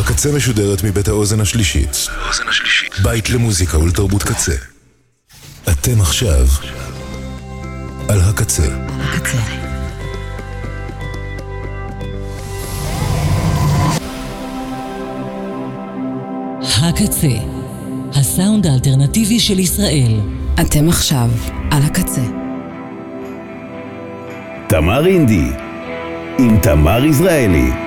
הקצה משודרת מבית האוזן השלישית. בית למוזיקה ולתרבות קצה. אתם עכשיו על הקצה. הקצה. הקצה, הסאונד האלטרנטיבי של ישראל. אתם עכשיו על הקצה. תמר אינדי, עם תמר יזרעאלי.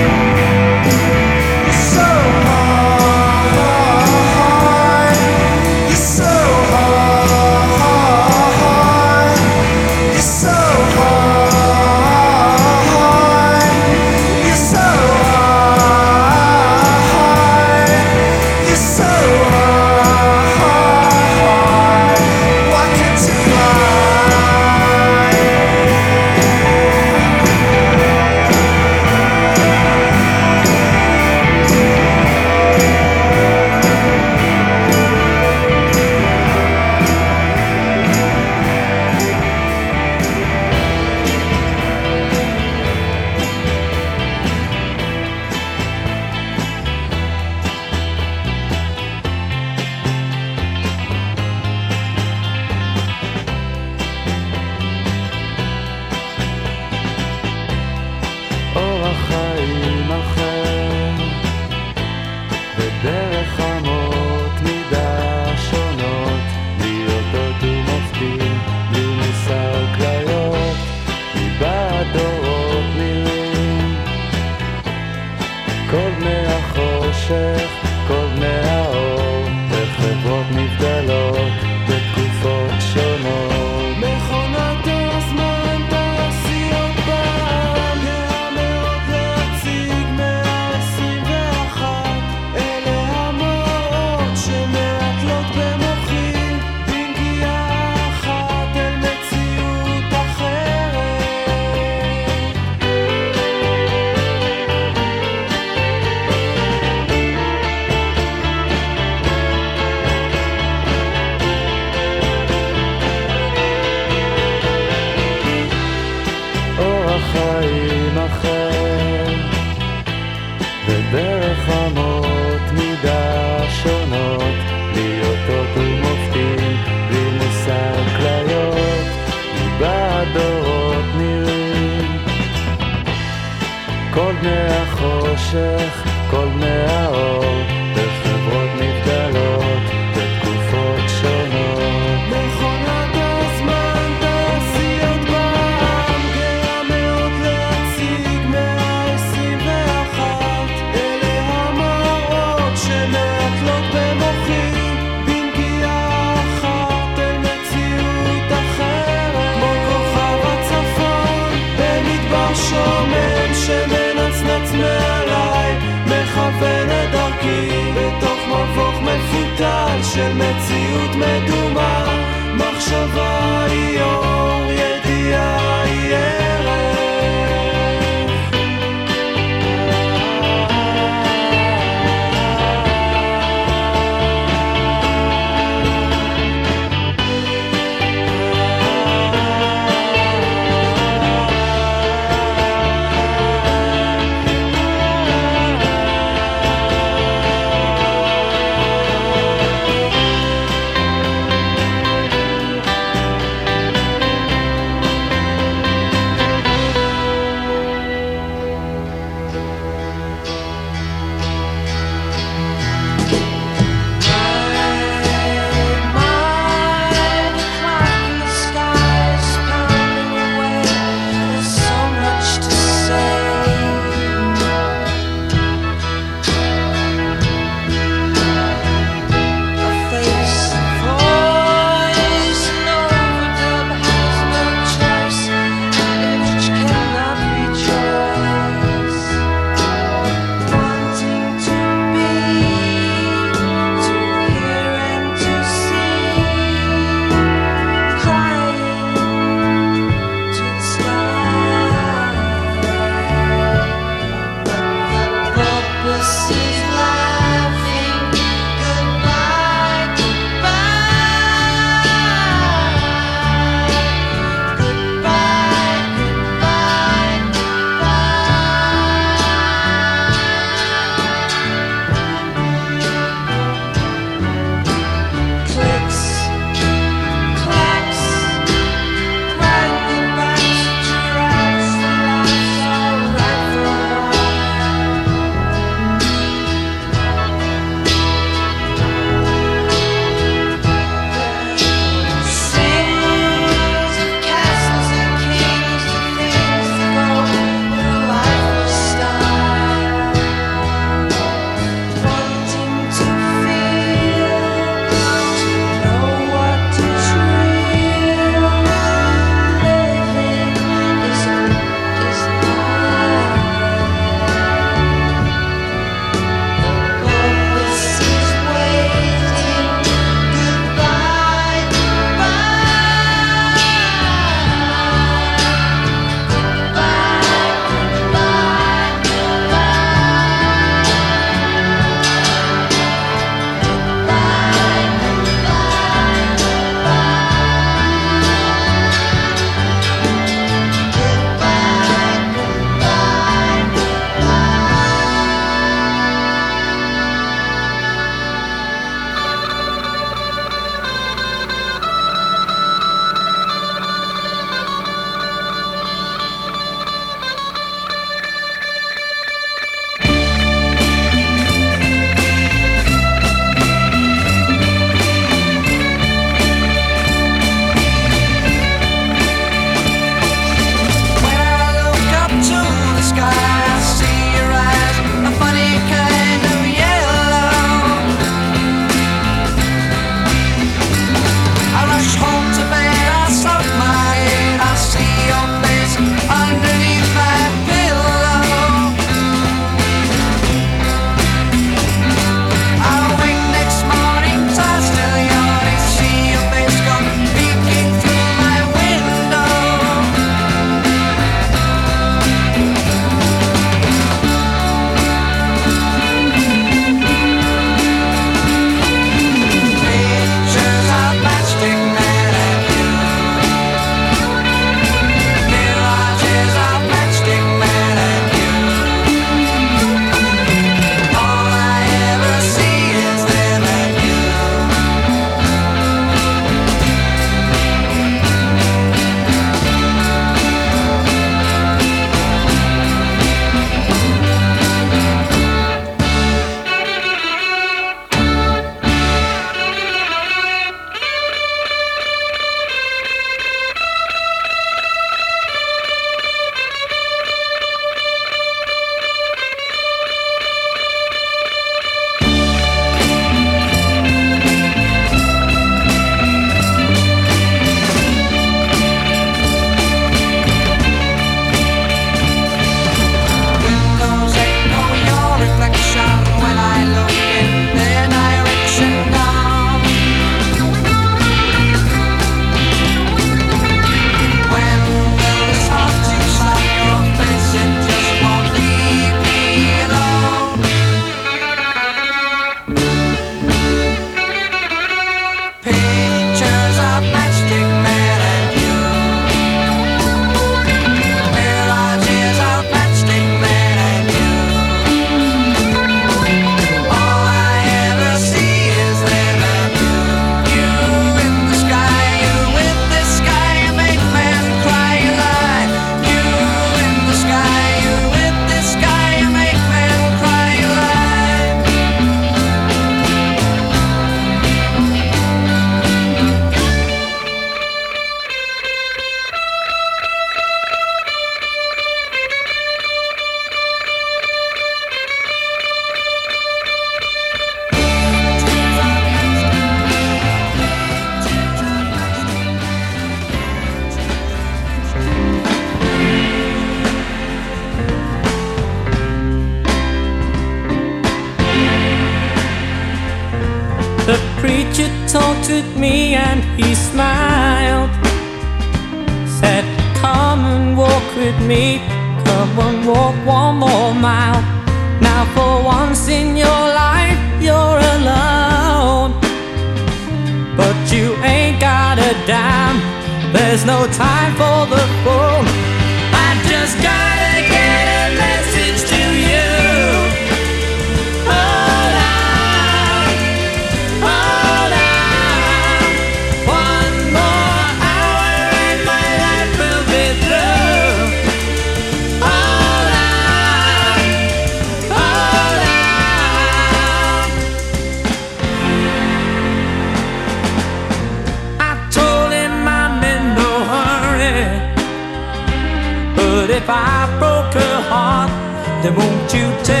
Then won't you tell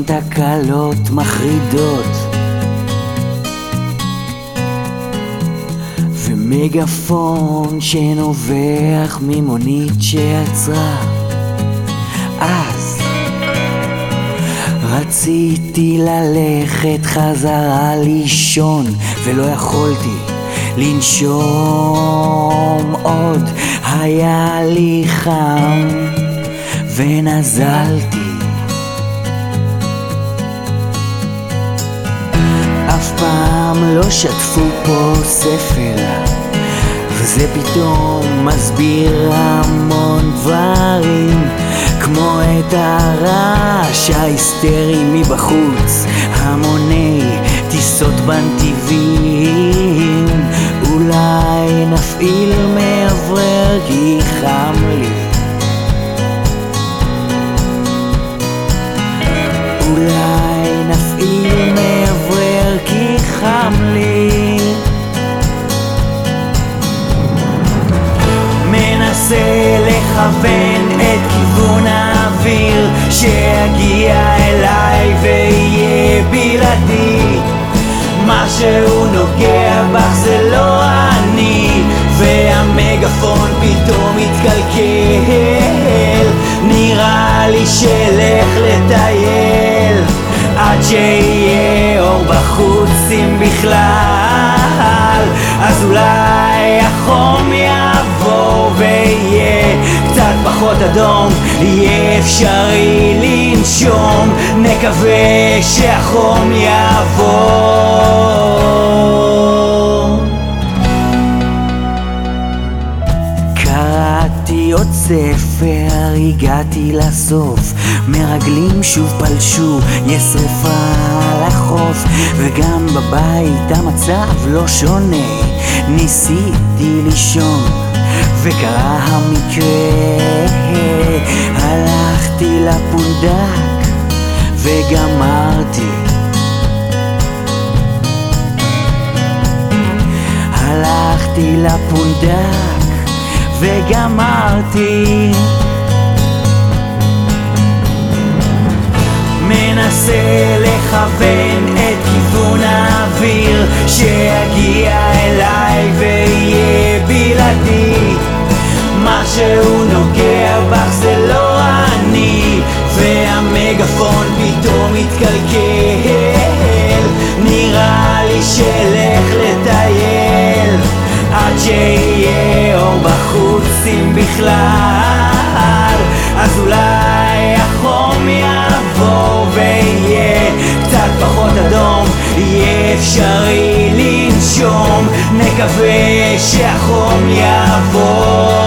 מיליון תקלות מחרידות. ומגפון שנובח ממונית שעצרה אז רציתי ללכת חזרה לישון ולא יכולתי לנשום. עוד היה לי חם ונזלתי פעם לא שטפו פה ספר וזה פתאום מסביר המון דברים כמו את הרעש ההיסטרי מבחוץ המוני טיסות בנתיבים. אולי נפעיל מאוורר כי חם לי חם לי. מנסה לכוון את כיוון האוויר שיגיע אליי ויהיה בלעדי. משהו נוגע בך זה לא אני והמגפון פתאום מתקלקל נראה לי שלך לטייל עד שיהיה בחוץ אם בכלל. אז אולי החום יעבור ויהיה קצת פחות אדום. יהיה אפשרי לנשום. נקווה שהחום יעבור. קראתי עוד ספר, הגעתי לסוף. מרגלים שוב פלשו, יש שרפה על החוף. וגם בבית המצב לא שונה. ניסיתי לישון וקרה המקרה. הלכתי לפונדק וגמרתי. הלכתי לפונדק וגמרתי. מנסה לכוון את כיוון האוויר שיגיע אליי ויהיה בלעדי. משהו נוגע בך זה לא אני והמגפון פתאום מתקלקל נראה לי שלך לטייל עד שיהיה אור בחוץ אם בכלל. אז אולי החום יעבור ויהיה קצת פחות אדום. יהיה אפשרי לנשום. נקווה שהחום יעבור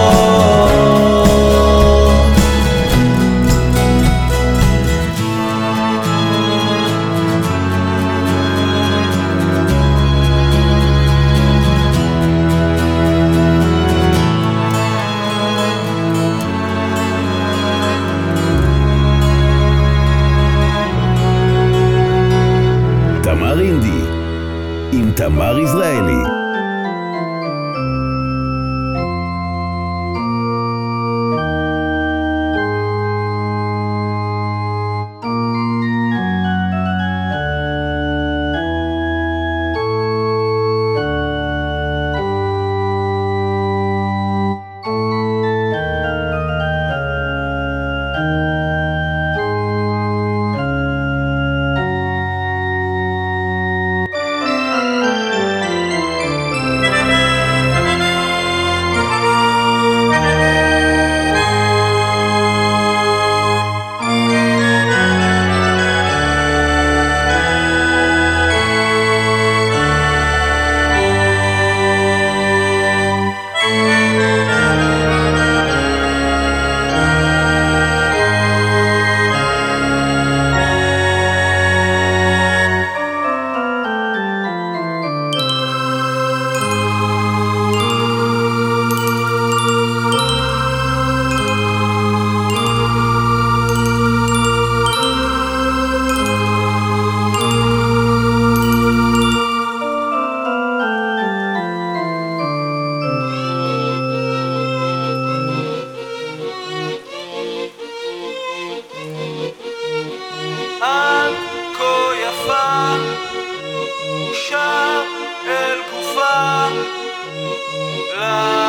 Ah.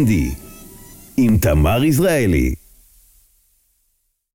אינדי, עם תמר יזרעאלי.